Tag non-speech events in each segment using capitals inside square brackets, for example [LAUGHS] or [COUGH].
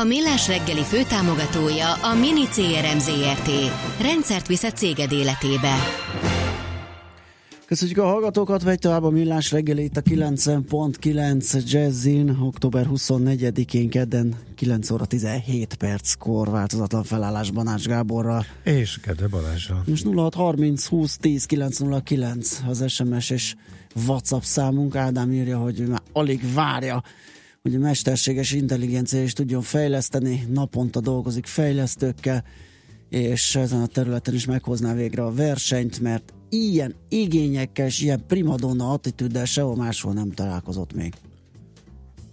A Millás reggeli főtámogatója a Mini CRM Zrt. Rendszert visz a céged életébe. Köszönjük a hallgatókat, vegy tovább a Millás reggeli itt a 9.9 Jazzin, október 24-én kedden 9 óra 17 perckor változatlan felállásban Ács Gáborral. És Kede Balázsral. Most 0630 20 10 909 az SMS és WhatsApp számunk. Ádám írja, hogy már alig várja, hogy a mesterséges intelligencia is tudjon fejleszteni, naponta dolgozik fejlesztőkkel, és ezen a területen is meghozná végre a versenyt, mert ilyen igényekkel és ilyen primadonna attitűddel sehol máshol nem találkozott még.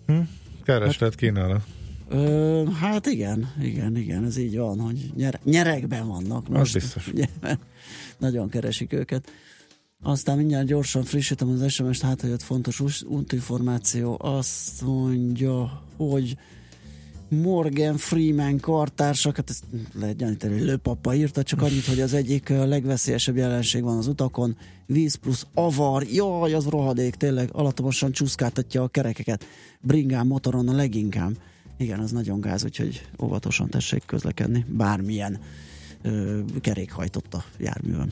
Hm? Kereslet kínálat. Ö, hát igen, igen, igen, ez így van, hogy nyer, nyerekben vannak. Most, az biztos. [LAUGHS] Nagyon keresik őket. Aztán mindjárt gyorsan frissítem az SMS-t, hát hogy ott fontos útinformáció. Azt mondja, hogy Morgan Freeman kartársak, hát ezt lehet gyanítani, hogy lőpapa írta, csak annyit, hogy az egyik legveszélyesebb jelenség van az utakon, víz plusz avar, jaj, az rohadék, tényleg alattamosan csúszkáltatja a kerekeket, bringán, motoron a leginkább. Igen, az nagyon gáz, úgyhogy óvatosan tessék közlekedni, bármilyen ö, kerékhajtott a járművön.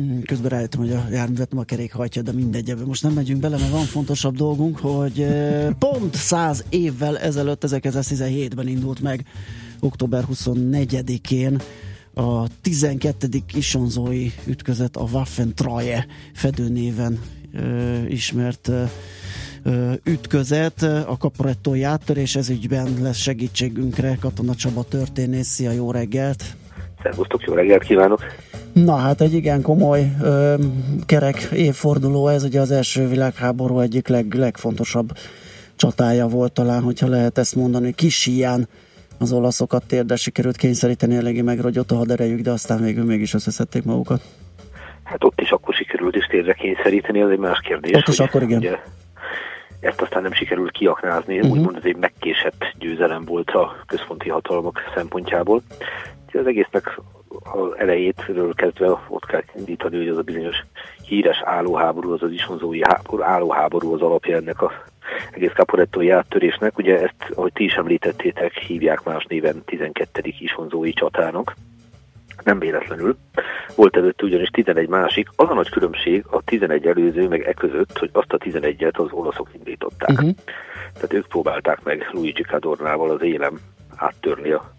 Mm, közben rájöttem, hogy a járművet nem a kerék hajtja, de mindegy, ebben most nem megyünk bele, mert van fontosabb dolgunk, hogy [LAUGHS] pont 100 évvel ezelőtt, 1917-ben indult meg, október 24-én a 12. isonzói ütközet, a Waffentreue fedőnéven ö, ismert ö, ütközet, a kaporettói áttörés, ez ügyben lesz segítségünkre Katona Csaba történész. Szia, jó reggelt! Szervusztok, jó reggelt kívánok! Na hát egy igen komoly ö, kerek évforduló, ez ugye az első világháború egyik leg, legfontosabb csatája volt talán, hogyha lehet ezt mondani. Kis hián az olaszokat térdre sikerült kényszeríteni, eléggé megrogyott a haderejük, de aztán végül mégis összeszedték magukat. Hát ott is akkor sikerült is térdre kényszeríteni, az egy más kérdés. Ott is akkor igen. Ugye, ezt aztán nem sikerült kiaknázni, uh-huh. úgymond ez egy megkésett győzelem volt a központi hatalmak szempontjából. Az egésznek az elejétről kezdve ott kell indítani, hogy az a bizonyos híres állóháború, az az isonzói háború, állóháború az alapja ennek a egész kaporettói áttörésnek. Ugye ezt, ahogy ti is említettétek, hívják más néven 12. isonzói csatának. Nem véletlenül. Volt előtt ugyanis 11 másik. Az a nagy különbség a 11 előző, meg e között, hogy azt a 11-et az olaszok indították. Uh-huh. Tehát ők próbálták meg Luigi Cadornával az élem áttörni a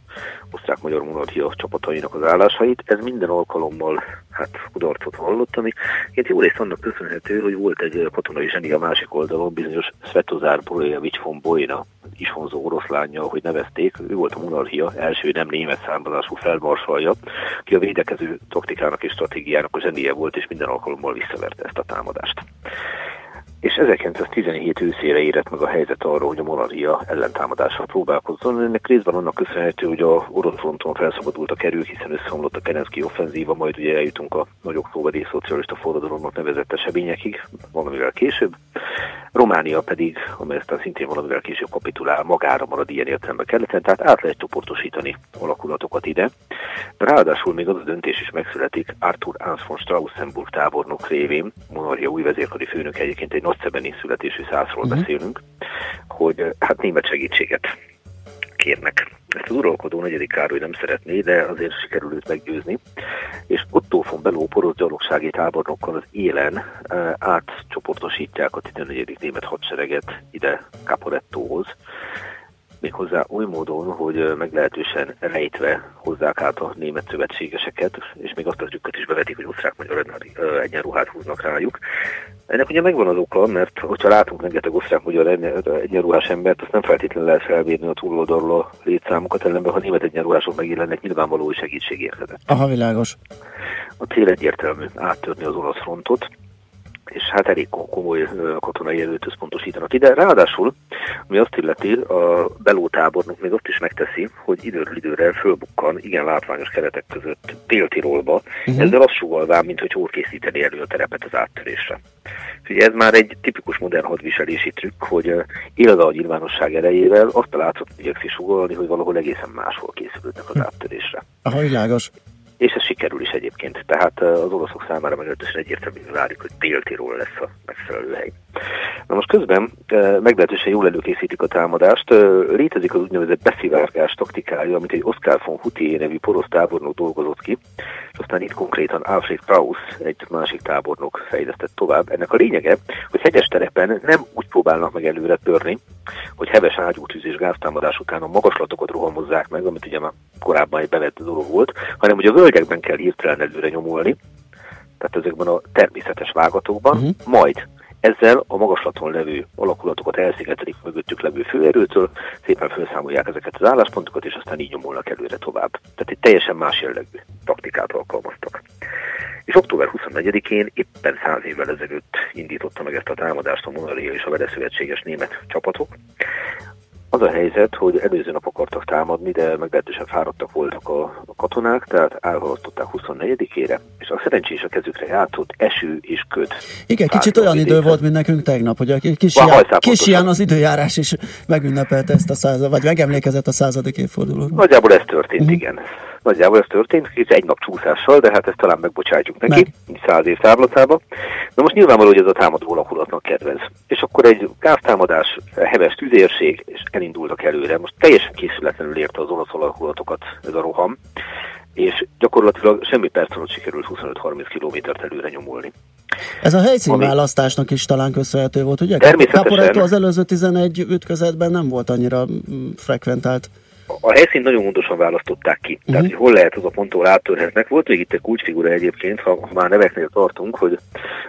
osztrák-magyar monarchia csapatainak az állásait. Ez minden alkalommal hát kudarcot vallott, ami én jó részt annak köszönhető, hogy volt egy katonai zseni a másik oldalon, bizonyos Svetozár Brojevics von Bojna, isfonzó oroszlánja, ahogy nevezték, ő volt a monarchia első nem német származású felmarsalja, ki a védekező taktikának és stratégiának a zsenie volt, és minden alkalommal visszaverte ezt a támadást és 1917 őszére érett meg a helyzet arra, hogy a monarchia ellentámadással próbálkozzon. Ennek részben annak köszönhető, hogy a orosz fronton felszabadultak erők, hiszen összeomlott a Kerenszki offenzíva, majd ugye eljutunk a nagy októberi szocialista forradalomnak nevezett eseményekig, valamivel később. Románia pedig, amely aztán szintén valamivel később kapitulál, magára marad ilyen értelemben keleten, tehát át lehet csoportosítani alakulatokat ide. Ráadásul még az a döntés is megszületik Arthur Hans von Straussenburg tábornok révén, monarchia új vezérkari főnök egyébként egy nagyszebeni születésű százról uh-huh. beszélünk, hogy hát német segítséget kérnek. Ezt az uralkodó negyedik Károly nem szeretné, de azért sikerül őt meggyőzni. És Otto von Beló porosz gyalogsági tábornokkal az élen átcsoportosítják a 14. német hadsereget ide Caporettóhoz. Méghozzá oly módon, hogy meglehetősen rejtve hozzák át a német szövetségeseket, és még azt a trükköt is bevetik, hogy osztrák-magyar egyenruhát húznak rájuk. Ennek ugye megvan az oka, mert hogyha látunk rengeteg osztrák-magyar egyenruhás embert, azt nem feltétlenül lehet felvérni a túloldalról a létszámokat, ellenben ha német egyenruhások megjelennek, nyilvánvaló segítség érkezett. Aha, világos. A cél egyértelmű, áttörni az orosz frontot, és hát elég komoly katonai erőt összpontosítanak ide. Ráadásul, ami azt illeti, a belótábornok még azt is megteszi, hogy időről időre fölbukkan igen látványos keretek között Dél-Tirolba, uh-huh. ezzel azt sugalván, mint hogy hol készíteni elő a terepet az áttörésre. Ugye ez már egy tipikus modern hadviselési trükk, hogy élve a nyilvánosság erejével azt a látszott igyekszik sugalni, hogy valahol egészen máshol készülődnek az hm. áttörésre. Aha, világos és ez sikerül is egyébként. Tehát az oroszok számára meglehetősen egyértelműen válik, hogy Dél-Tirol lesz a megfelelő hely. Na most közben meglehetősen jól előkészítik a támadást. Létezik az úgynevezett beszivárgás taktikája, amit egy Oscar von Hutier nevű porosz tábornok dolgozott ki, és aztán itt konkrétan Alfred Krauss, egy másik tábornok fejlesztett tovább. Ennek a lényege, hogy hegyes terepen nem úgy próbálnak meg előre törni, hogy heves ágyútűz és gáztámadás után a magaslatokat rohamozzák meg, amit ugye már korábban egy bevett dolog volt, hanem hogy a völgyekben kell hirtelen előre nyomulni, tehát ezekben a természetes vágatokban, uh-huh. majd ezzel a magaslaton levő alakulatokat elszigetelik mögöttük levő főerőtől, szépen felszámolják ezeket az álláspontokat, és aztán így nyomulnak előre tovább. Tehát egy teljesen más jellegű taktikát alkalmaztak. És október 24-én éppen száz évvel ezelőtt indította meg ezt a támadást a Monalia és a vele szövetséges német csapatok. Az a helyzet, hogy előző nap akartak támadni, de meglehetősen fáradtak voltak a, a katonák, tehát elhalasztották 24-ére, és a szerencsés a kezükre játszott eső és köd. Igen, kicsit olyan idő volt, mint nekünk tegnap, hogy a kis, ilyen, kis ilyen az időjárás is megünnepelte ezt a század, vagy megemlékezett a századik évfordulóra. Nagyjából ez történt, uh-huh. igen. Nagyjából ez történt, kicsit egy nap csúszással, de hát ezt talán megbocsátjuk neki, Meg. száz év távlatába. Na most nyilvánvaló, hogy ez a támadó alakulatnak kedvez. És akkor egy gáztámadás, heves tüzérség, és elindultak előre. Most teljesen készületlenül érte az olasz alakulatokat ez a roham, és gyakorlatilag semmi perc alatt sikerült 25-30 kilométert előre nyomulni. Ez a helyszínválasztásnak is talán köszönhető volt, ugye? Természetesen. Caporetto az előző 11 ütközetben nem volt annyira mm, frekventált a helyszínt nagyon gondosan választották ki. Uh-huh. Tehát, hogy hol lehet az a pont, ahol áttörhetnek. Volt még itt egy kulcsfigura egyébként, ha, ha már neveknél tartunk, hogy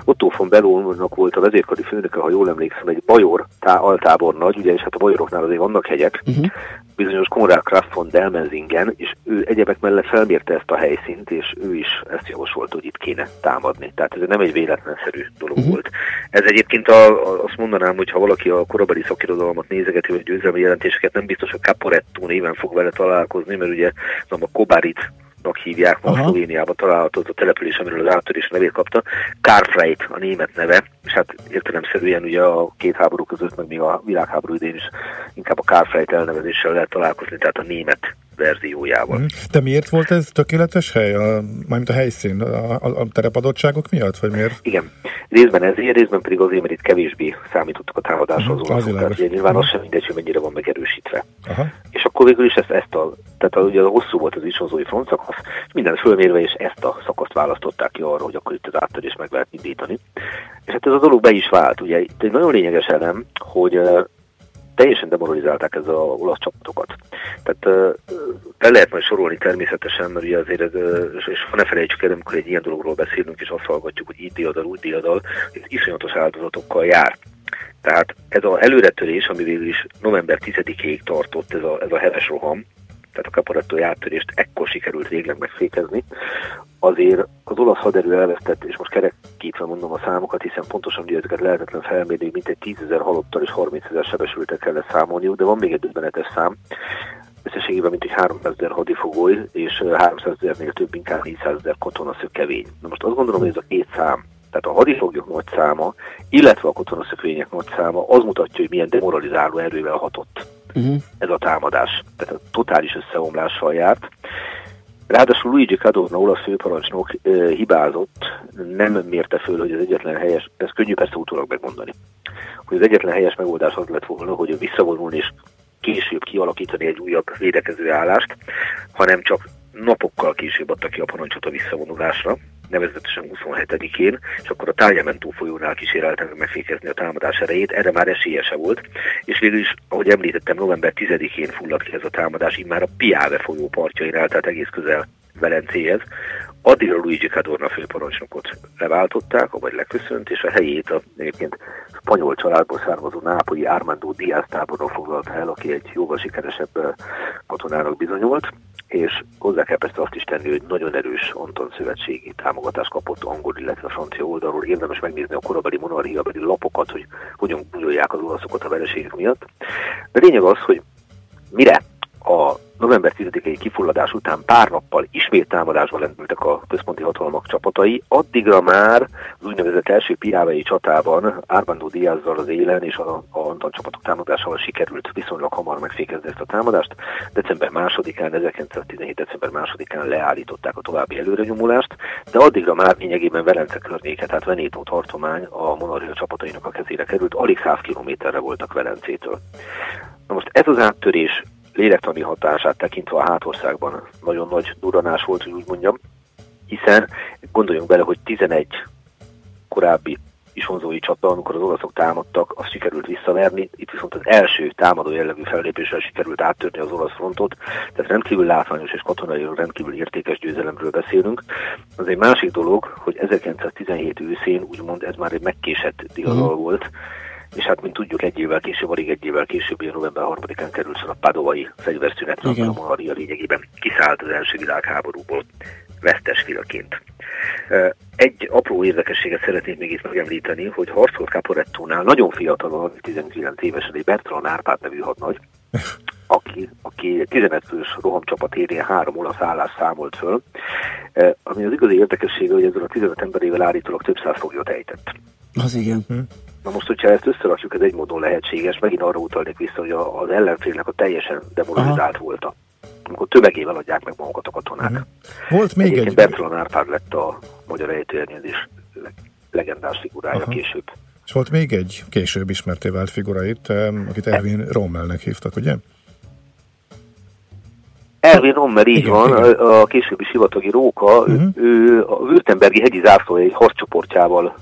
Otto von Bellónak volt a vezérkari főnöke, ha jól emlékszem, egy bajor tá, altábornagy, ugye, és hát a bajoroknál azért vannak hegyek, uh-huh. Bizonyos Konrad Kraft von Delmenzingen, és ő egyebek mellett felmérte ezt a helyszínt, és ő is ezt javasolt, hogy itt kéne támadni. Tehát ez nem egy véletlenszerű dolog uh-huh. volt. Ez egyébként a, a, azt mondanám, hogy ha valaki a korabeli szakirodalmat nézegeti, vagy győzelmi jelentéseket, nem biztos a Caporetto néven fog vele találkozni, mert ugye a Kobarit hívják, ma Szlovéniában található az a település, amiről az áttörés nevét kapta. Karfreit a német neve, és hát értelemszerűen ugye a két háború között, meg még a világháború idén is inkább a Karfreit elnevezéssel lehet találkozni, tehát a német verziójával. Mhm. De miért volt ez tökéletes hely, a, mármint a helyszín, a, a, a terepadottságok miatt, vagy miért? Igen, részben ezért, részben pedig azért, mert itt kevésbé számítottak a támadáshoz uh-huh, az tehát nyilván az sem mindegy, hogy mennyire van megerősítve. Uh-huh. És akkor végül is ezt, ezt a, tehát a, ugye a hosszú volt az isonzói front szakasz, és minden fölmérve, és ezt a szakaszt választották ki arra, hogy akkor itt az áttörés meg lehet indítani. És hát ez a dolog be is vált. Ugye itt egy nagyon lényeges elem, hogy teljesen demoralizálták ez a olasz csapatokat. Tehát le lehet majd sorolni természetesen, mert ugye azért, és ha ne felejtsük el, amikor egy ilyen dologról beszélünk, és azt hallgatjuk, hogy így diadal, úgy diadal, ez iszonyatos áldozatokkal jár. Tehát ez az előretörés, ami végül is november 10-ig tartott ez a, ez a heves roham, tehát a Caporetto áttörést ekkor sikerült végleg megfékezni, azért az olasz haderő elvesztett, és most kerekítve mondom a számokat, hiszen pontosan ugye ezeket lehetetlen felmérni, mint egy 10 ezer halottal és 30 ezer sebesültek kellett számolniuk, de van még egy döbbenetes szám, összességében mint egy 300 ezer hadifogoly, és 300 ezernél több, inkább 400 ezer katonaszökevény. Na most azt gondolom, hogy ez a két szám, tehát a hadifoglyok nagy száma, illetve a katonaszökvények nagy száma, az mutatja, hogy milyen demoralizáló erővel hatott uh-huh. ez a támadás. Tehát a totális összeomlással járt. Ráadásul Luigi Cadorna, olasz főparancsnok hibázott, nem mérte föl, hogy az egyetlen helyes, ez könnyű persze utólag megmondani, hogy az egyetlen helyes megoldás az lett volna, hogy visszavonulni és később kialakítani egy újabb védekező állást, hanem csak napokkal később adta ki a parancsot a visszavonulásra, nevezetesen 27-én, és akkor a Tájjamentó folyónál kíséreltek megfékezni a támadás erejét, erre már esélyese volt, és végül is, ahogy említettem, november 10-én fulladt ki ez a támadás, így már a Piave folyó partjainál, tehát egész közel Velencéhez. Addigra Luigi Cadorna főparancsnokot leváltották, vagy leköszönt, és a helyét a egyébként spanyol családból származó nápolyi Armando Díaz tábornok foglalta el, aki egy jóval sikeresebb katonának bizonyult, és hozzá kell persze azt is tenni, hogy nagyon erős Anton szövetségi támogatást kapott angol, illetve francia oldalról. Érdemes megnézni a korabeli monarchiabeli lapokat, hogy hogyan gúnyolják az olaszokat a vereségek miatt. De lényeg az, hogy mire a november 10-i kifulladás után pár nappal ismét támadásba lendültek a központi hatalmak csapatai, addigra már az úgynevezett első piávei csatában Armando Diazzal az élen és a, a Antan csapatok támadásával sikerült viszonylag hamar megfékezni ezt a támadást. December 2-án, 1917. december 2-án leállították a további előrenyomulást, de addigra már lényegében Velence környéke, tehát Venétó tartomány a monarchia csapatainak a kezére került, alig 100 kilométerre voltak Velencétől. Na most ez az áttörés lélektani hatását tekintve a hátországban nagyon nagy duranás volt, hogy úgy mondjam, hiszen gondoljunk bele, hogy 11 korábbi isonzói csata, amikor az oroszok támadtak, azt sikerült visszaverni. Itt viszont az első támadó jellegű fellépéssel sikerült áttörni az orosz frontot, tehát rendkívül látványos és katonai rendkívül értékes győzelemről beszélünk. Az egy másik dolog, hogy 1917 őszén úgymond ez már egy megkésett diadal mm. volt, és hát, mint tudjuk, egy évvel később, alig egy évvel később, november 3-án került a padovai fegyverszünetre, a monarchia lényegében kiszállt az első világháborúból vesztes filaként. Egy apró érdekességet szeretnék még itt megemlíteni, hogy harcolt Caporettónál nagyon fiatalon, 19 évesen egy Bertrand Árpád nevű hadnagy, aki, aki 15 fős rohamcsapat érén három olasz állás számolt föl, ami az igazi érdekessége, hogy ezzel a 15 emberével állítólag több száz foglyot ejtett. Az igen. Hm. Na most, hogyha ezt összerakjuk, ez egy módon lehetséges, megint arra utalnék vissza, hogy az ellenfélnek a teljesen demoralizált volt amikor tömegével adják meg magukat a katonák. Uh-huh. Volt még Egyébként egy... Bertalan Árpád lett a magyar ejtőernyezés legendás figurája uh-huh. később. És volt még egy később ismerté vált figura itt, akit Erwin Rommelnek hívtak, ugye? Erwin Rommel, így igen, van, igen. A, későbbi sivatagi róka, uh-huh. ő a Württembergi hegyi zászló egy harccsoportjával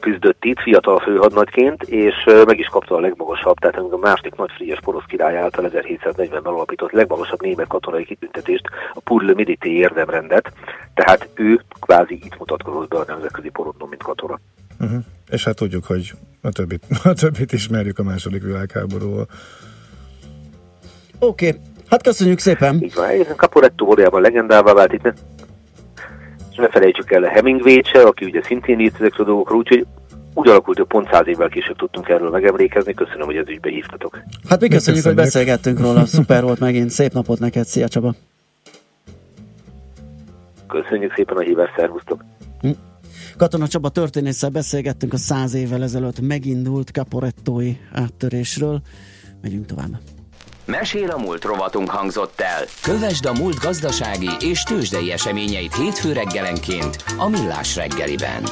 küzdött itt fiatal főhadnagyként, és meg is kapta a legmagasabb, tehát a második nagy frigyes porosz király által 1740-ben alapított legmagasabb német katonai kitüntetést, a Purle Medité érdemrendet, tehát ő kvázi itt mutatkozott be a nemzetközi porodnon, mint katona. Uh-huh. És hát tudjuk, hogy a többit, [LAUGHS] a többit ismerjük a második világháborúval. Oké, okay. Hát köszönjük szépen! Így van, Caporetto valójában legendává vált itt, és ne felejtsük el a hemingway se, aki ugye szintén írt ezekről a dolgokról, úgyhogy úgy alakult, hogy pont száz évvel később tudtunk erről megemlékezni. Köszönöm, hogy ez ügybe hívtatok. Hát mi köszönjük, hogy beszélgettünk róla. Szuper volt megint. Szép napot neked. Szia Csaba. Köszönjük szépen a hívást, szervusztok. Hm. Katona Csaba történésszel beszélgettünk a száz évvel ezelőtt megindult Caporettói áttörésről. Megyünk tovább. Mesél a múlt rovatunk hangzott el. Kövesd a múlt gazdasági és tőzsdei eseményeit hétfő reggelenként a Millás reggeliben.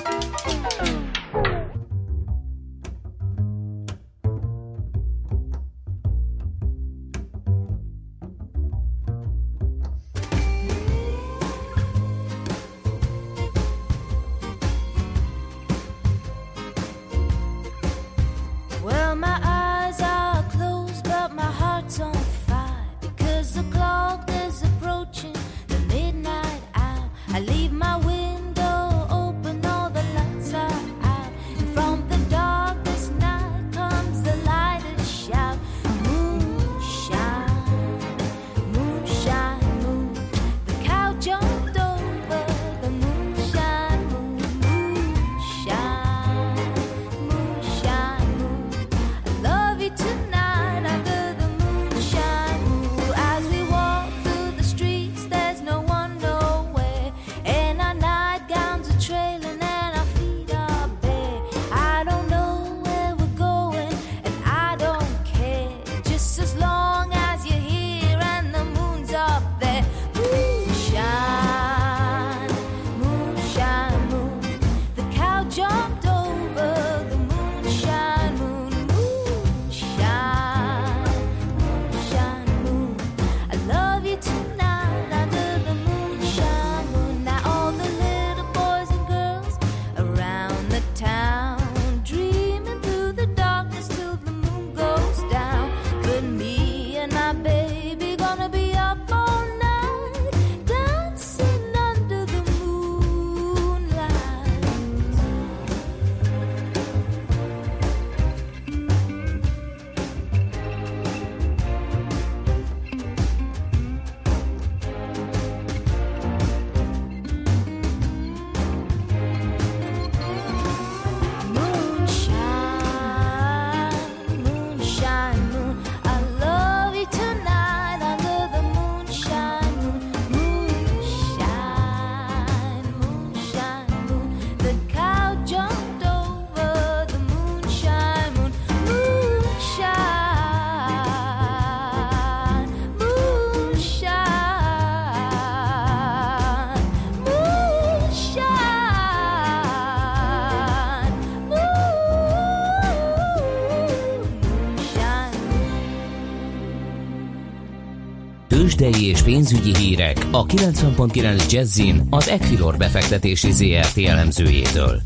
Tőzsdei és pénzügyi hírek a 90.9 Jazzin az Equilor befektetési ZRT elemzőjétől.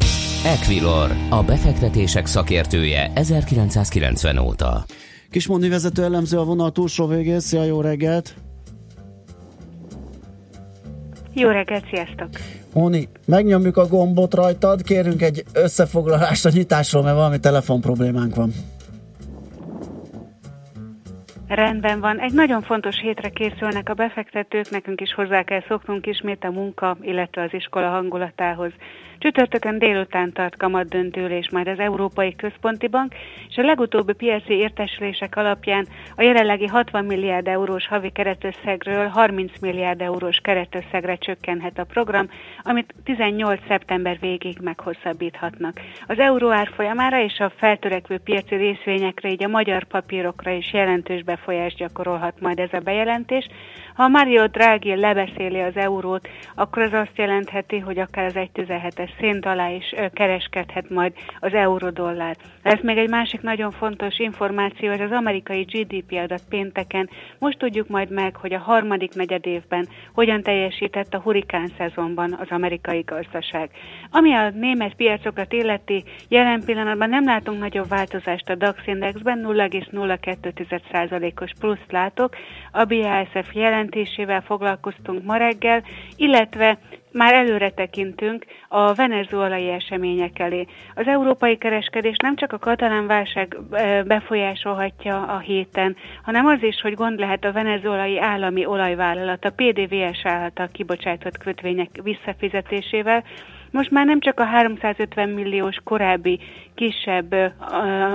Equilor, a befektetések szakértője 1990 óta. Kismondi vezető elemző a vonal túlsó végén. Szia, jó reggelt! Jó reggelt, sziasztok! Moni, megnyomjuk a gombot rajtad, kérünk egy összefoglalást a nyitásról, mert valami telefon problémánk van. Rendben van. Egy nagyon fontos hétre készülnek a befektetők, nekünk is hozzá kell szoknunk ismét a munka, illetve az iskola hangulatához. Csütörtökön délután tart kamat döntőlés majd az Európai Központi Bank, és a legutóbbi piaci értesülések alapján a jelenlegi 60 milliárd eurós havi keretösszegről 30 milliárd eurós keretösszegre csökkenhet a program, amit 18. szeptember végig meghosszabbíthatnak. Az euró árfolyamára és a feltörekvő piaci részvényekre, így a magyar papírokra is jelentős befolyást gyakorolhat majd ez a bejelentés. Ha Mario Draghi lebeszéli az eurót, akkor az azt jelentheti, hogy akár az 1,17-es szint alá is kereskedhet majd az eurodollár. Ez még egy másik nagyon fontos információ, ez az amerikai GDP adat pénteken. Most tudjuk majd meg, hogy a harmadik negyed évben hogyan teljesített a hurikán szezonban az amerikai gazdaság. Ami a német piacokat illeti, jelen pillanatban nem látunk nagyobb változást a DAX indexben, 0,02%-os pluszt látok, a BASF jelentésével foglalkoztunk ma reggel, illetve már előre tekintünk a venezuelai események elé. Az európai kereskedés nem csak a katalán válság befolyásolhatja a héten, hanem az is, hogy gond lehet a venezuelai állami olajvállalat, a PDVS által kibocsátott kötvények visszafizetésével, most már nem csak a 350 milliós korábbi kisebb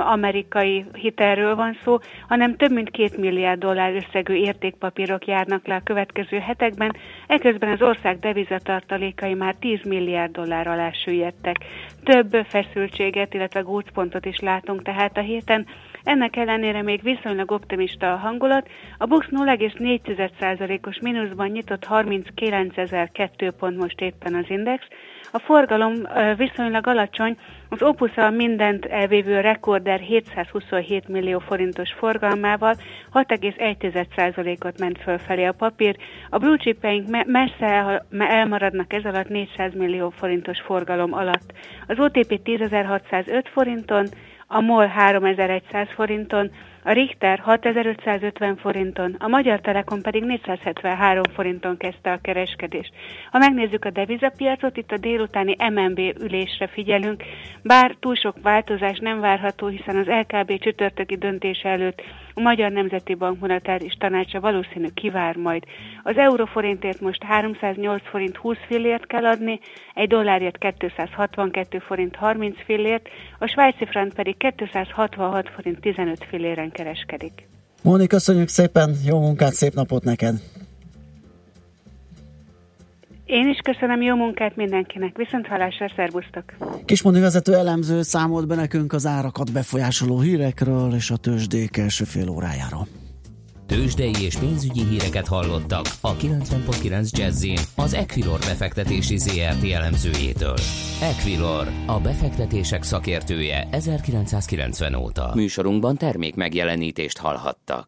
amerikai hitelről van szó, hanem több mint két milliárd dollár összegű értékpapírok járnak le a következő hetekben, eközben az ország devizatartalékai már 10 milliárd dollár alá süllyedtek. Több feszültséget, illetve gócpontot is látunk tehát a héten, ennek ellenére még viszonylag optimista a hangulat. A BUX 0,4%-os mínuszban nyitott 39.002 pont most éppen az index, a forgalom viszonylag alacsony, az Opus a mindent elvévő rekorder 727 millió forintos forgalmával 6,1%-ot ment fölfelé a papír. A blue chipjeink messze elmaradnak ez alatt 400 millió forintos forgalom alatt. Az OTP 10.605 forinton, a MOL 3100 forinton, a Richter 6550 forinton, a Magyar Telekom pedig 473 forinton kezdte a kereskedést. Ha megnézzük a devizapiacot, itt a délutáni MNB ülésre figyelünk, bár túl sok változás nem várható, hiszen az LKB csütörtöki döntése előtt a Magyar Nemzeti Bank monetáris tanácsa valószínű kivár majd. Az euróforintért most 308 forint 20 fillért kell adni, egy dollárért 262 forint 30 fillért, a svájci frank pedig 266 forint 15 filléren kereskedik. Móni, köszönjük szépen, jó munkát, szép napot neked! Én is köszönöm, jó munkát mindenkinek. Viszont hallásra, szervusztok! Kismondi vezető elemző számolt be nekünk az árakat befolyásoló hírekről és a tőzsdék első fél órájáról. Tőzsdei és pénzügyi híreket hallottak a 90.9 jazz az Equilor befektetési ZRT elemzőjétől. Equilor, a befektetések szakértője 1990 óta. Műsorunkban termék megjelenítést hallhattak.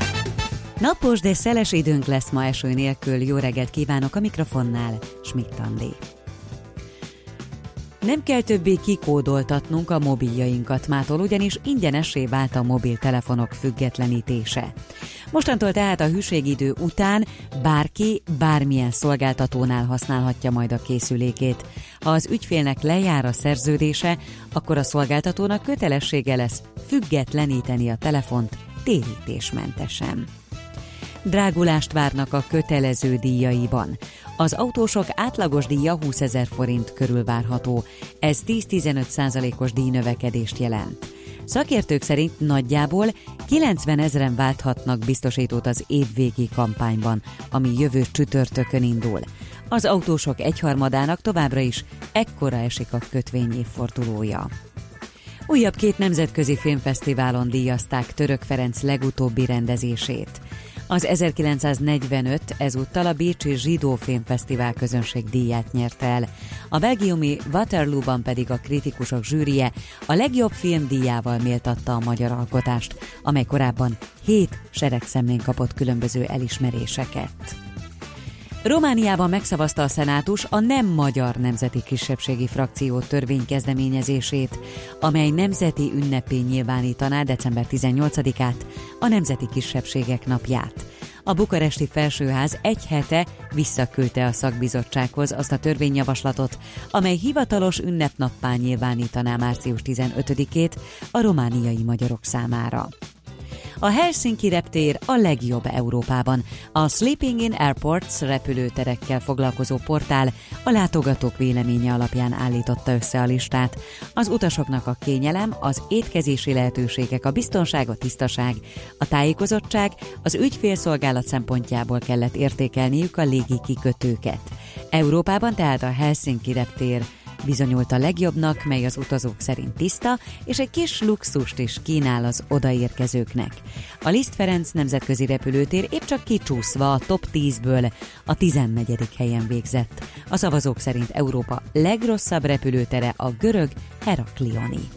Napos, de szeles időnk lesz ma eső nélkül. Jó reggelt kívánok a mikrofonnál, Schmidt Andi. Nem kell többé kikódoltatnunk a mobiljainkat mától, ugyanis ingyenesé vált a mobiltelefonok függetlenítése. Mostantól tehát a hűségidő után bárki bármilyen szolgáltatónál használhatja majd a készülékét. Ha az ügyfélnek lejár a szerződése, akkor a szolgáltatónak kötelessége lesz függetleníteni a telefont térítésmentesen drágulást várnak a kötelező díjaiban. Az autósok átlagos díja 20 ezer forint körül várható, ez 10-15 százalékos díjnövekedést jelent. Szakértők szerint nagyjából 90 ezeren válthatnak biztosítót az évvégi kampányban, ami jövő csütörtökön indul. Az autósok egyharmadának továbbra is ekkora esik a kötvény évfordulója. Újabb két nemzetközi filmfesztiválon díjazták Török Ferenc legutóbbi rendezését. Az 1945 ezúttal a Bécsi Zsidó Filmfesztivál közönség díját nyerte el. A belgiumi Waterloo-ban pedig a kritikusok zsűrie a legjobb film díjával méltatta a magyar alkotást, amely korábban hét seregszemlén kapott különböző elismeréseket. Romániában megszavazta a szenátus a nem magyar nemzeti kisebbségi frakció törvénykezdeményezését, amely nemzeti ünnepé nyilvánítaná december 18-át, a Nemzeti Kisebbségek napját. A bukaresti felsőház egy hete visszaküldte a szakbizottsághoz azt a törvényjavaslatot, amely hivatalos ünnepnappá nyilvánítaná március 15-ét a romániai magyarok számára. A Helsinki reptér a legjobb Európában. A Sleeping in Airports repülőterekkel foglalkozó portál a látogatók véleménye alapján állította össze a listát. Az utasoknak a kényelem, az étkezési lehetőségek, a biztonság, a tisztaság, a tájékozottság, az ügyfélszolgálat szempontjából kellett értékelniük a légi kikötőket. Európában tehát a Helsinki reptér bizonyult a legjobbnak, mely az utazók szerint tiszta, és egy kis luxust is kínál az odaérkezőknek. A Liszt Ferenc nemzetközi repülőtér épp csak kicsúszva a top 10-ből a 14. helyen végzett. A szavazók szerint Európa legrosszabb repülőtere a görög Heraklioni.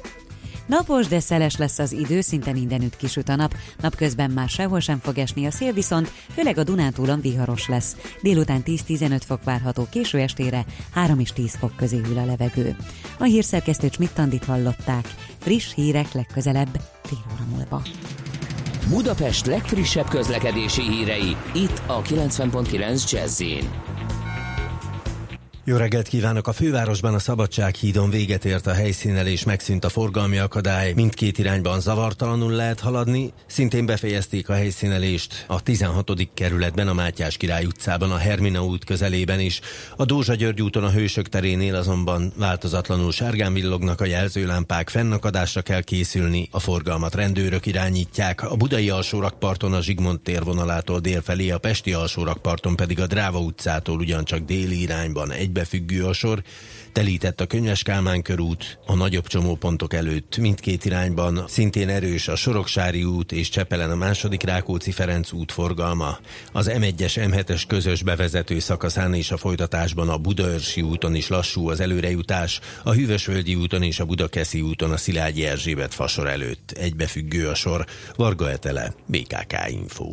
Napos, de szeles lesz az idő, szinte mindenütt kisüt a nap, napközben már sehol sem fog esni a szél, viszont főleg a Dunántúlon viharos lesz. Délután 10-15 fok várható, késő estére 3 és 10 fok közé hűl a levegő. A hírszerkesztő Schmidt hallották. Friss hírek legközelebb, fél óra múlva. Budapest legfrissebb közlekedési hírei, itt a 90.9 jazz jó reggelt kívánok! A fővárosban a Szabadsághídon véget ért a helyszínelés, megszűnt a forgalmi akadály, mindkét irányban zavartalanul lehet haladni. Szintén befejezték a helyszínelést a 16. kerületben, a Mátyás Király utcában, a Hermina út közelében is. A Dózsa György úton a Hősök terénél azonban változatlanul sárgán villognak a jelzőlámpák, fennakadásra kell készülni, a forgalmat rendőrök irányítják. A budai alsórakparton a Zsigmond térvonalától délfelé, a pesti alsórakparton pedig a Dráva utcától ugyancsak déli irányban egy egybefüggő a sor, telített a Könyves Kálmán körút, a nagyobb csomópontok előtt mindkét irányban, szintén erős a Soroksári út és Csepelen a második Rákóczi Ferenc út forgalma. Az M1-es M7-es közös bevezető szakaszán és a folytatásban a Budaörsi úton is lassú az előrejutás, a Hűvösvölgyi úton és a Budakeszi úton a Szilágyi Erzsébet fasor előtt. Egybefüggő a sor. Varga Etele, BKK Info.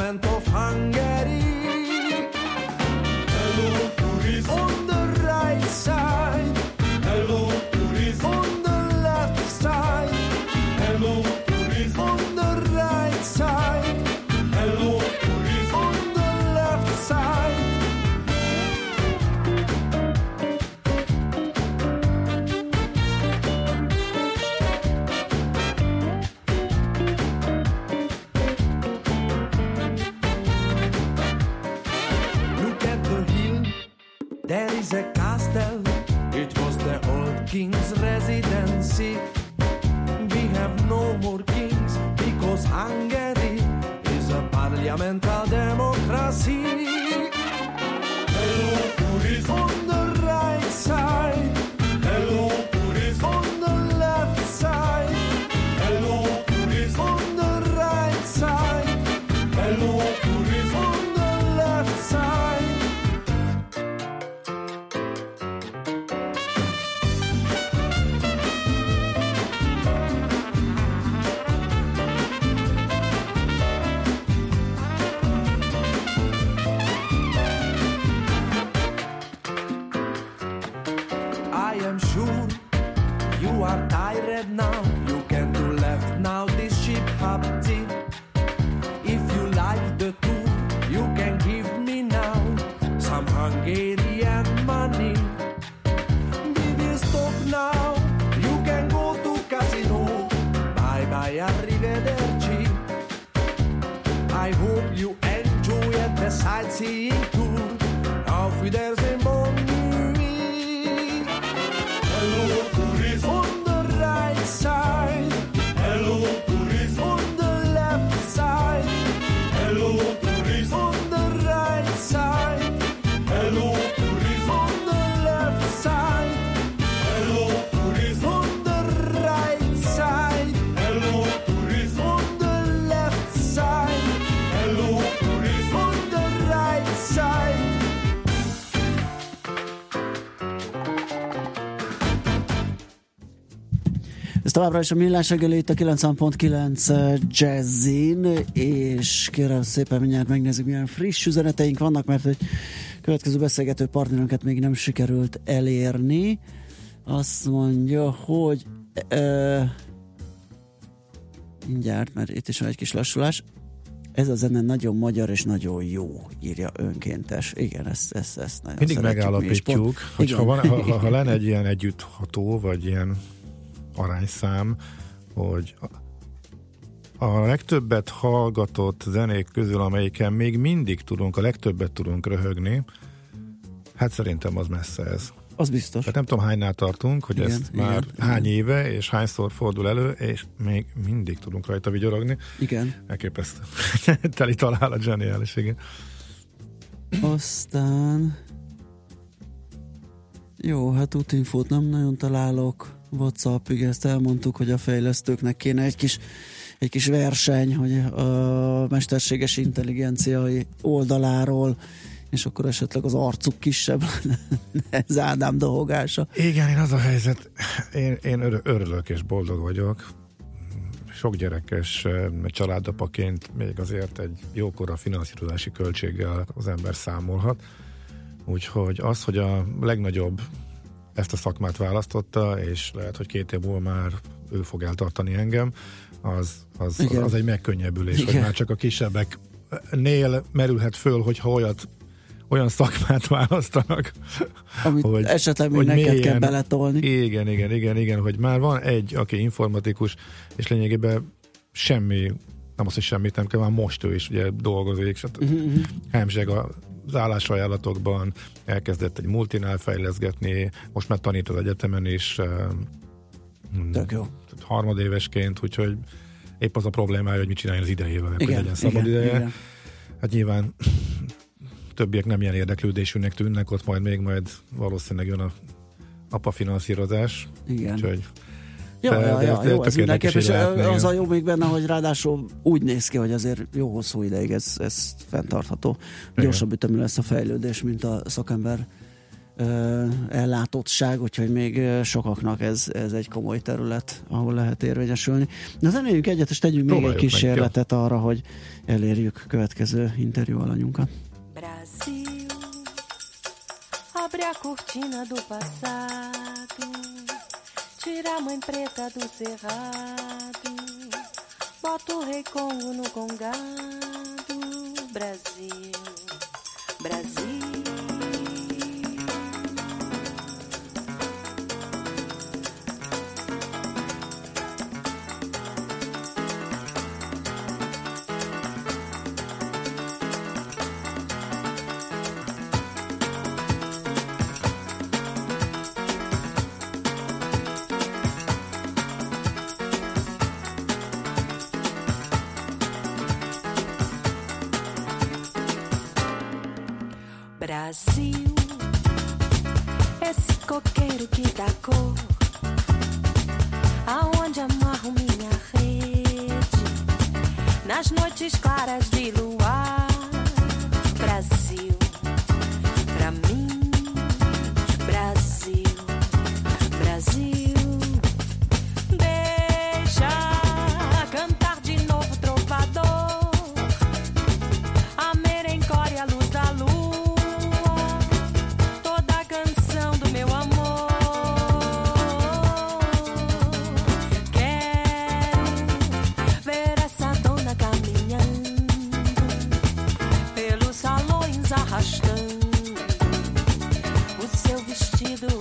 Parliament of Hungary. Hello, tourism. Továbbra is a millás reggeli itt a 90.9 Jazzin, és kérem szépen mindjárt megnézzük, milyen friss üzeneteink vannak, mert egy következő beszélgető partnerünket még nem sikerült elérni. Azt mondja, hogy ö, mindjárt, mert itt is van egy kis lassulás. Ez a zene nagyon magyar és nagyon jó, írja önkéntes. Igen, ezt, ezt, ezt nagyon Mindig mi megállapítjuk, Pont- hogy ha, van, ha, ha, ha [LAUGHS] lenne egy ilyen együttható, vagy ilyen arányszám, hogy a, a legtöbbet hallgatott zenék közül, amelyiken még mindig tudunk, a legtöbbet tudunk röhögni, hát szerintem az messze ez. Az biztos. Tehát nem tudom hánynál tartunk, hogy Igen, ezt igen, már igen. hány éve, és hányszor fordul elő, és még mindig tudunk rajta vigyorogni. Igen. Elképesztő. [LAUGHS] Teli találat, zseniális, igen. Aztán... Jó, hát útinfót nem nagyon találok. WhatsAppig ezt elmondtuk, hogy a fejlesztőknek kéne egy kis, egy kis verseny, hogy a mesterséges intelligenciai oldaláról, és akkor esetleg az arcuk kisebb lenne. [LAUGHS] Ez Ádám dohogása. Igen, én az a helyzet, én, én ör- örülök és boldog vagyok. Sok gyerekes eh, családapaként még azért egy jókora finanszírozási költséggel az ember számolhat. Úgyhogy az, hogy a legnagyobb ezt a szakmát választotta, és lehet, hogy két év múlva már ő fog eltartani engem, az, az, az, Igen. az egy megkönnyebbülés, hogy Igen. már csak a kisebbeknél merülhet föl, hogyha olyat olyan szakmát választanak, Amit hogy, esetleg még neked kell beletolni. Igen, igen, igen, igen, hogy már van egy, aki informatikus, és lényegében semmi, nem az, hogy semmit nem kell, már most ő is ugye dolgozik, és Uh-huh. hemzseg az állásajánlatokban, elkezdett egy multinál fejleszgetni, most már tanít az egyetemen is, eh, Tök jó. harmadévesként, úgyhogy épp az a problémája, hogy mit csináljon az idejével, hogy Igen, legyen szabad igen, ideje. igen. Hát nyilván [LAUGHS] többiek nem ilyen érdeklődésűnek tűnnek, ott majd még majd valószínűleg jön a apa finanszírozás. Igen. Úgyhogy Ja, de- ja, de- ja, de jó, ez mindenképp, és az a jó még benne, hogy ráadásul úgy néz ki, hogy azért jó hosszú ideig ez, ez fenntartható. Gyorsabb ütemű lesz a fejlődés, mint a szakember ellátottság, úgyhogy még sokaknak ez, ez egy komoly terület, ahol lehet érvényesülni. De zenéljünk egyet, és tegyünk még egy Próbáljuk meg, kísérletet arra, hogy elérjük következő interjú alanyunkat. Brasil, abre a cortina do passado, tira a mãe preta do cerrado, bota o rei Congo no congado. Brasil, Brasil. ಇದು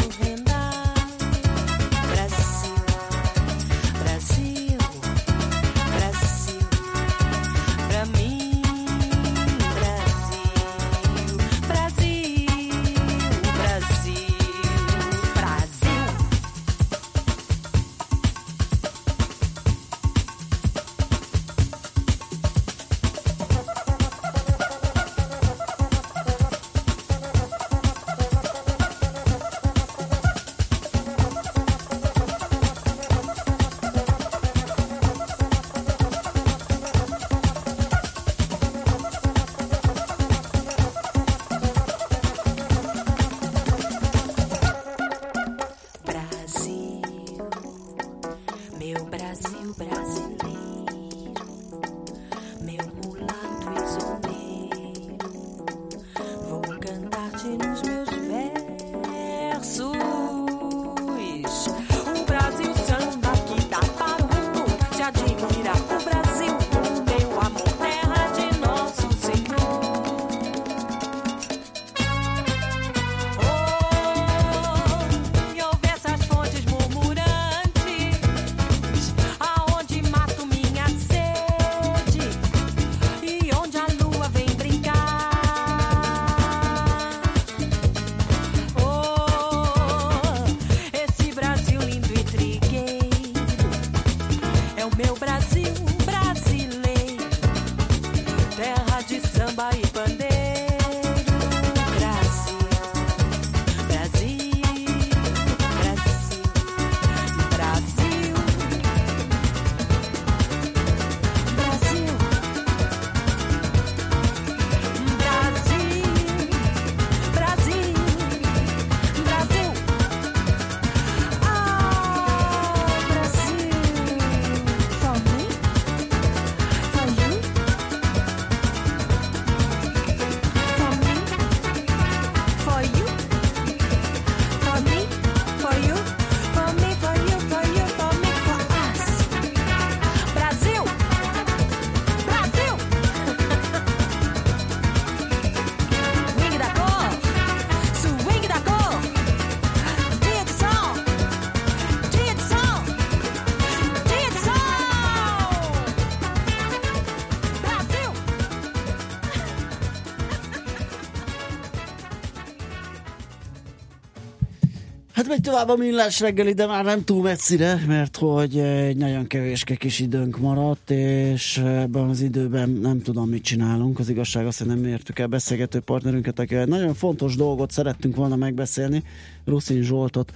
Hát megy tovább a millás reggeli, de már nem túl messzire, mert hogy egy nagyon kevéske kis időnk maradt, és ebben az időben nem tudom, mit csinálunk. Az igazság azt, hogy nem értük el beszélgető partnerünket, akivel egy nagyon fontos dolgot szerettünk volna megbeszélni. Ruszin Zsoltot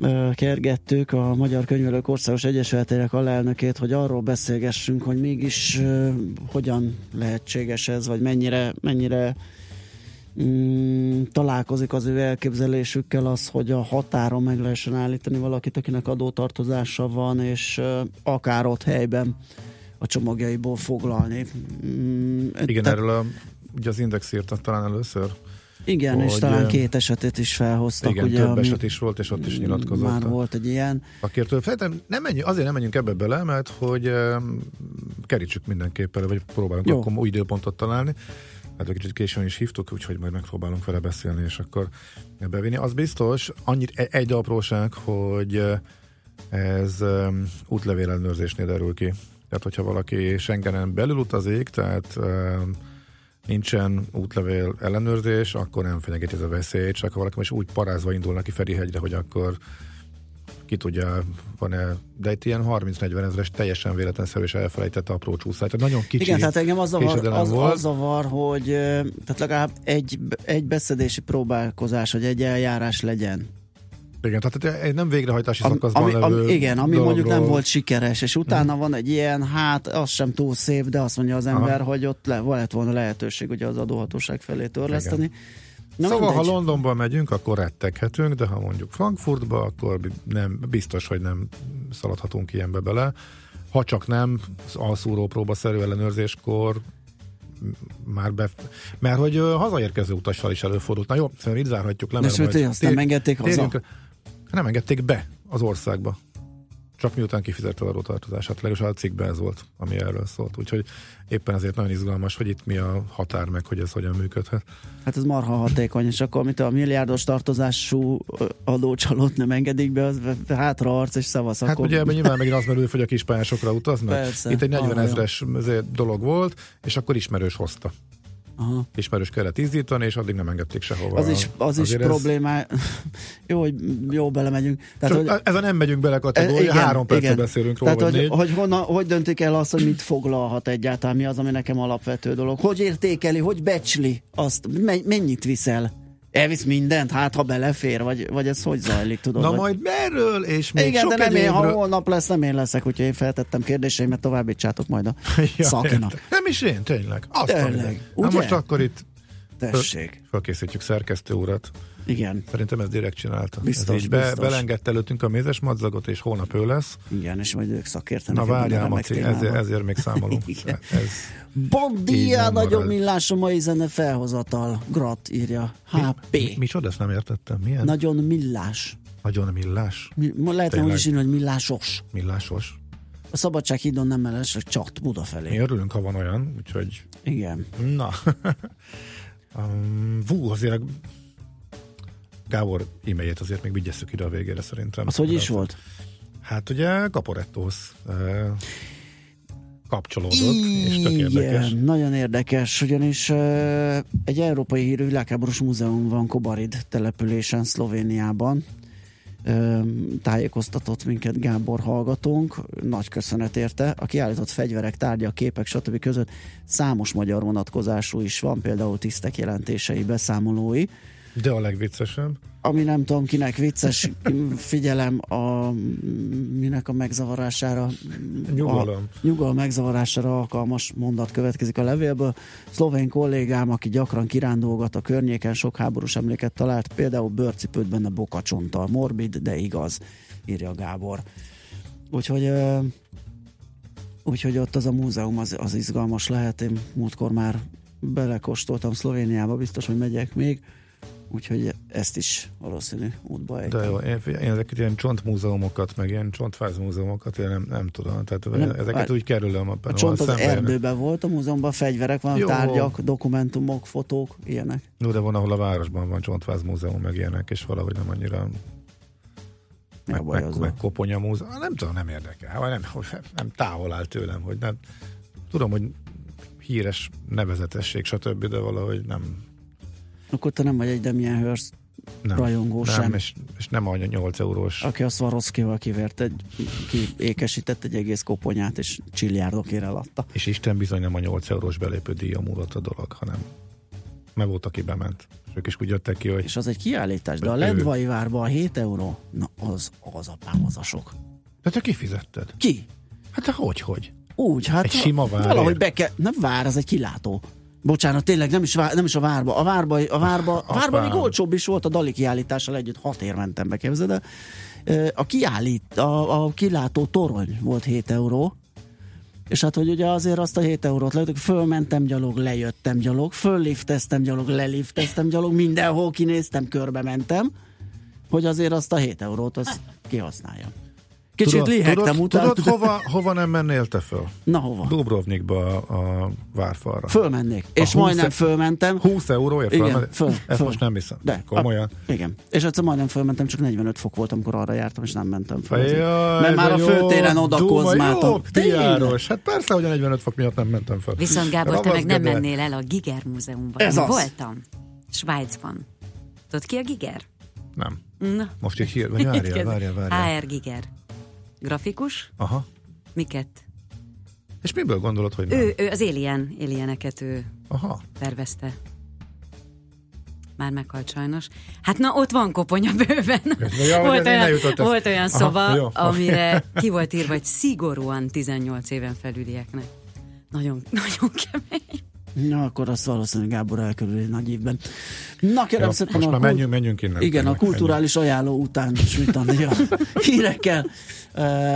ö, kergettük, a Magyar Könyvelők Országos Egyesületének alelnökét, hogy arról beszélgessünk, hogy mégis ö, hogyan lehetséges ez, vagy mennyire, mennyire mm, találkozik az ő elképzelésükkel az, hogy a határon meg lehessen állítani valakit, akinek adótartozása van, és uh, akár ott helyben a csomagjaiból foglalni. Mm, Igen, te- erről a, ugye az Index írta talán először. igen, és hogy, talán eh, két esetét is felhoztak. Igen, ugye, több ami eset is volt, és ott is nyilatkozott. Már volt egy ilyen. Akértől, szerintem nem menjünk, azért nem menjünk ebbe bele, mert hogy um, kerítsük mindenképpen, vagy próbálunk. Jó. akkor új időpontot találni. Hát egy kicsit későn is hívtuk, úgyhogy majd megpróbálunk vele beszélni, és akkor bevinni. Az biztos, annyit, egy, egy apróság, hogy ez um, útlevél ellenőrzésnél derül ki. Tehát, hogyha valaki Schengenen belül utazik, tehát nincsen útlevél ellenőrzés, akkor nem fenyegeti ez a veszély, csak ha valaki most úgy parázva indul neki Ferihegyre, hogy akkor ki tudja, van-e, de itt ilyen 30-40 ezeres teljesen véletlenszerű és elfelejtett apró csúszás. Tehát nagyon kicsi Igen, tehát engem az zavar, az, volt. az zavar, hogy tehát legalább egy, egy beszedési próbálkozás, hogy egy eljárás legyen. Igen, tehát egy nem végrehajtási Am- szakaszban ami, levő ami, igen, ami mondjuk nem dologról- volt sikeres, és utána van egy ilyen, hát az sem túl szép, de azt mondja az ember, hogy ott le, lett volna lehetőség ugye az adóhatóság felé törleszteni. Na szóval, mindegy. ha Londonba megyünk, akkor retteghetünk, de ha mondjuk Frankfurtba, akkor nem, biztos, hogy nem szaladhatunk ilyenbe bele. Ha csak nem alszúró próbaszerű ellenőrzéskor m- már be... Mert hogy ö, hazaérkező utassal is előfordult. Na jó, szerintem itt zárhatjuk le. De mert sőt, majd azt nem engedték haza? térjünk- Nem engedték be az országba. Csak miután kifizette a adótartozását. Legalábbis a cikkben ez volt, ami erről szólt. Úgyhogy éppen ezért nagyon izgalmas, hogy itt mi a határ, meg hogy ez hogyan működhet. Hát ez marha hatékony, és akkor amit a milliárdos tartozású adócsalót nem engedik be, az hátra arc és szavasz. Hát akkor... ugye ebben nyilván megint az merül, hogy a kispályásokra utaznak. Persze, Itt egy 40 arra jó. ezres dolog volt, és akkor ismerős hozta. Aha. Ismerős kellett ízdítani, és addig nem engedték sehova. Az is, az is Azért ez- problémá. [LAUGHS] jó, hogy jó belemegyünk. Tehát, Csak hogy, ez a nem megyünk bele kategória, igen, három percet igen. beszélünk róla, Tehát, hogy, hogy, honnan, hogy döntik el azt, hogy mit foglalhat egyáltalán, mi az, ami nekem alapvető dolog. Hogy értékeli, hogy becsli azt, me- mennyit viszel? Elvisz mindent, hát ha belefér, vagy, vagy ez hogy zajlik, tudod? Na vagy... majd merről, és még Igen, sok de nem én, ha egyébről- holnap lesz, nem én leszek, úgyhogy én feltettem kérdéseimet, továbbítsátok majd a [LAUGHS] Ja, szakinak. értem. Nem is én, tényleg. Azt Tényleg? Na most akkor itt Tessék. fölkészítjük szerkesztő urat. Igen, Szerintem ez direkt csinálta. Biztos, ez így be, biztos. belengedte előttünk a mézes madzagot, és holnap ő lesz. igen, és majd ők szakértenek. Na várjál, Maci, ezért, ezért még számolunk. [LAUGHS] Igen. ez, Bon dia, nagyon millás a mai zene felhozatal. Grat írja. HP. mi, micsoda, ezt nem értettem. Milyen? Nagyon millás. Nagyon millás. Mi, lehetne úgy is írni, hogy millásos. Millásos. A Szabadsághídon nem meles, csak csat Buda felé. Mi örülünk, ha van olyan, úgyhogy Igen. na. [LAUGHS] um, vú, azért Gábor e-mailjét azért még vigyesszük ide a végére szerintem. Az hogy is volt? Hát ugye Caporettóhoz eh, kapcsolódott, és tök érdekes. Igen, nagyon érdekes, ugyanis uh, egy európai hírű világháborús múzeum van Kobarid településen, Szlovéniában. Uh, tájékoztatott minket Gábor hallgatónk, nagy köszönet érte. A kiállított fegyverek, tárgyak, képek, stb. között számos magyar vonatkozású is van, például tisztek jelentései, beszámolói. De a legviccesebb, ami nem tudom kinek vicces, figyelem a minek a megzavarására. Nyugalom. A nyugalom megzavarására alkalmas mondat következik a levélből. Szlovén kollégám, aki gyakran kirándulgat a környéken, sok háborús emléket talált, például bőrcipőt benne bokacsonttal. Morbid, de igaz, írja Gábor. Úgyhogy úgyhogy ott az a múzeum az, az izgalmas lehet. Én múltkor már belekóstoltam Szlovéniába, biztos, hogy megyek még. Úgyhogy ezt is valószínű útba de ejtem. jó, én, én ezeket ilyen csontmúzeumokat, meg ilyen csontfáz múzeumokat, én nem, nem tudom, tehát Nem, ezeket várj. úgy kerülöm a, A csont az erdőben volt, a múzeumban fegyverek van, Jó. tárgyak, dokumentumok, fotók, ilyenek. No, de van, ahol a városban van csontfáz múzeum, meg ilyenek, és valahogy nem annyira Mi meg, meg, meg koponya múzeum. Nem tudom, nem érdekel, nem, nem távol áll tőlem, hogy nem. Tudom, hogy híres nevezetesség, stb., de valahogy nem, Akkor te nem vagy egy Damien Hirst, nem, Rajongó nem sem. És, és nem a 8 eurós. aki a Swarovskival kivert egy, ki ékesített egy egész koponyát, és csilliárdokért eladta. És Isten bizony nem a 8 eurós belépő díja múlott a dolog, hanem meg volt, aki bement. És ők is úgy jöttek ki, hogy És az egy kiállítás, de a Ő. Lendvai várban a 7 euró, na az, az apám, az a sok. de te kifizetted. Ki? Hát te hogy, hogy? Úgy, hát Egy sima várért. valahogy be kell, nem vár, az egy kilátó. Bocsánat, tényleg nem is, vár, nem is a várba. A várba, a várba, a várba még olcsóbb is volt a Dali kiállítással együtt, hat ér mentem be, képzeld el. A kiállít, a, a kilátó torony volt 7 euró, és hát, hogy ugye azért azt a 7 eurót lehetők, fölmentem gyalog, lejöttem gyalog, föllifteztem gyalog, lelifteztem gyalog, mindenhol kinéztem, körbe mentem, hogy azért azt a 7 eurót azt kihasználjam. Kicsit lihegtem tudod, utána. tudod hova, hova nem mennél te föl? Na hova? Dubrovnikba a, a várfalra. Fölmennék. A És 20 majdnem e- fölmentem. 20 euróért Igen, fölmenni? föl, Ezt föl. most nem hiszem. De. Komolyan. A, igen. És egyszer majdnem fölmentem, csak 45 fok volt, amikor arra jártam, és nem mentem föl. Jaj, Mert már a főtéren oda kozmáltam. Jó, piáros. Hát persze, hogy a 45 fok miatt nem mentem föl. Viszont Gábor, te meg nem mennél el a Giger múzeumba. Ez az. Voltam. Svájcban. Tudod ki a Giger? Nem. Na. Most így hír, várjál, [LAUGHS] várjál, várjál. HR Giger. Grafikus? Aha. Miket? És miből gondolod, hogy nem? Ő, ő az Alien, Alieneket ő Aha. tervezte. Már meghalt sajnos. Hát na, ott van koponya bőven. Ja, volt, olyan, volt olyan Aha, szoba, jó. amire [LAUGHS] ki volt írva, hogy szigorúan 18 éven felülieknek. Nagyon, [LAUGHS] nagyon kemény. Na, akkor azt valószínűleg Gábor elkerül egy nagy évben. Na, kérem Jó, szépen most már kult- menjünk, menjünk innen. Igen, a kulturális ajánló után Smitandi a hírekkel,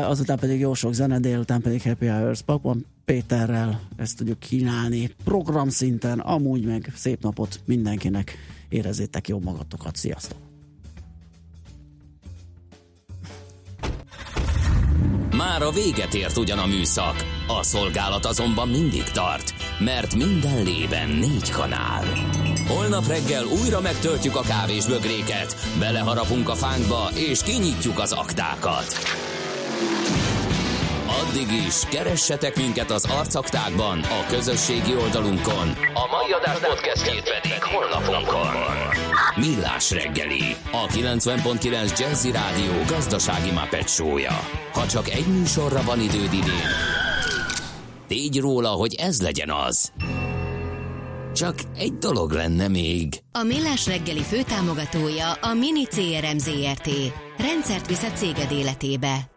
azután pedig jó sok zene, délután pedig Happy Hours Pakban Péterrel ezt tudjuk kínálni programszinten, amúgy meg szép napot mindenkinek, érezzétek jó magatokat, sziasztok! Már a véget ért ugyan a műszak, a szolgálat azonban mindig tart, mert minden lében négy kanál. Holnap reggel újra megtöltjük a kávés bögréket, beleharapunk a fánkba és kinyitjuk az aktákat. Addig is, keressetek minket az arcaktákban, a közösségi oldalunkon. A mai adás podcastjét pedig honlapunkon. Millás reggeli, a 90.9 Jazzy Rádió gazdasági Muppet show-ja. Ha csak egy műsorra van időd idén, tégy róla, hogy ez legyen az. Csak egy dolog lenne még. A Millás reggeli főtámogatója a Mini CRM Zrt. Rendszert visz a céged életébe.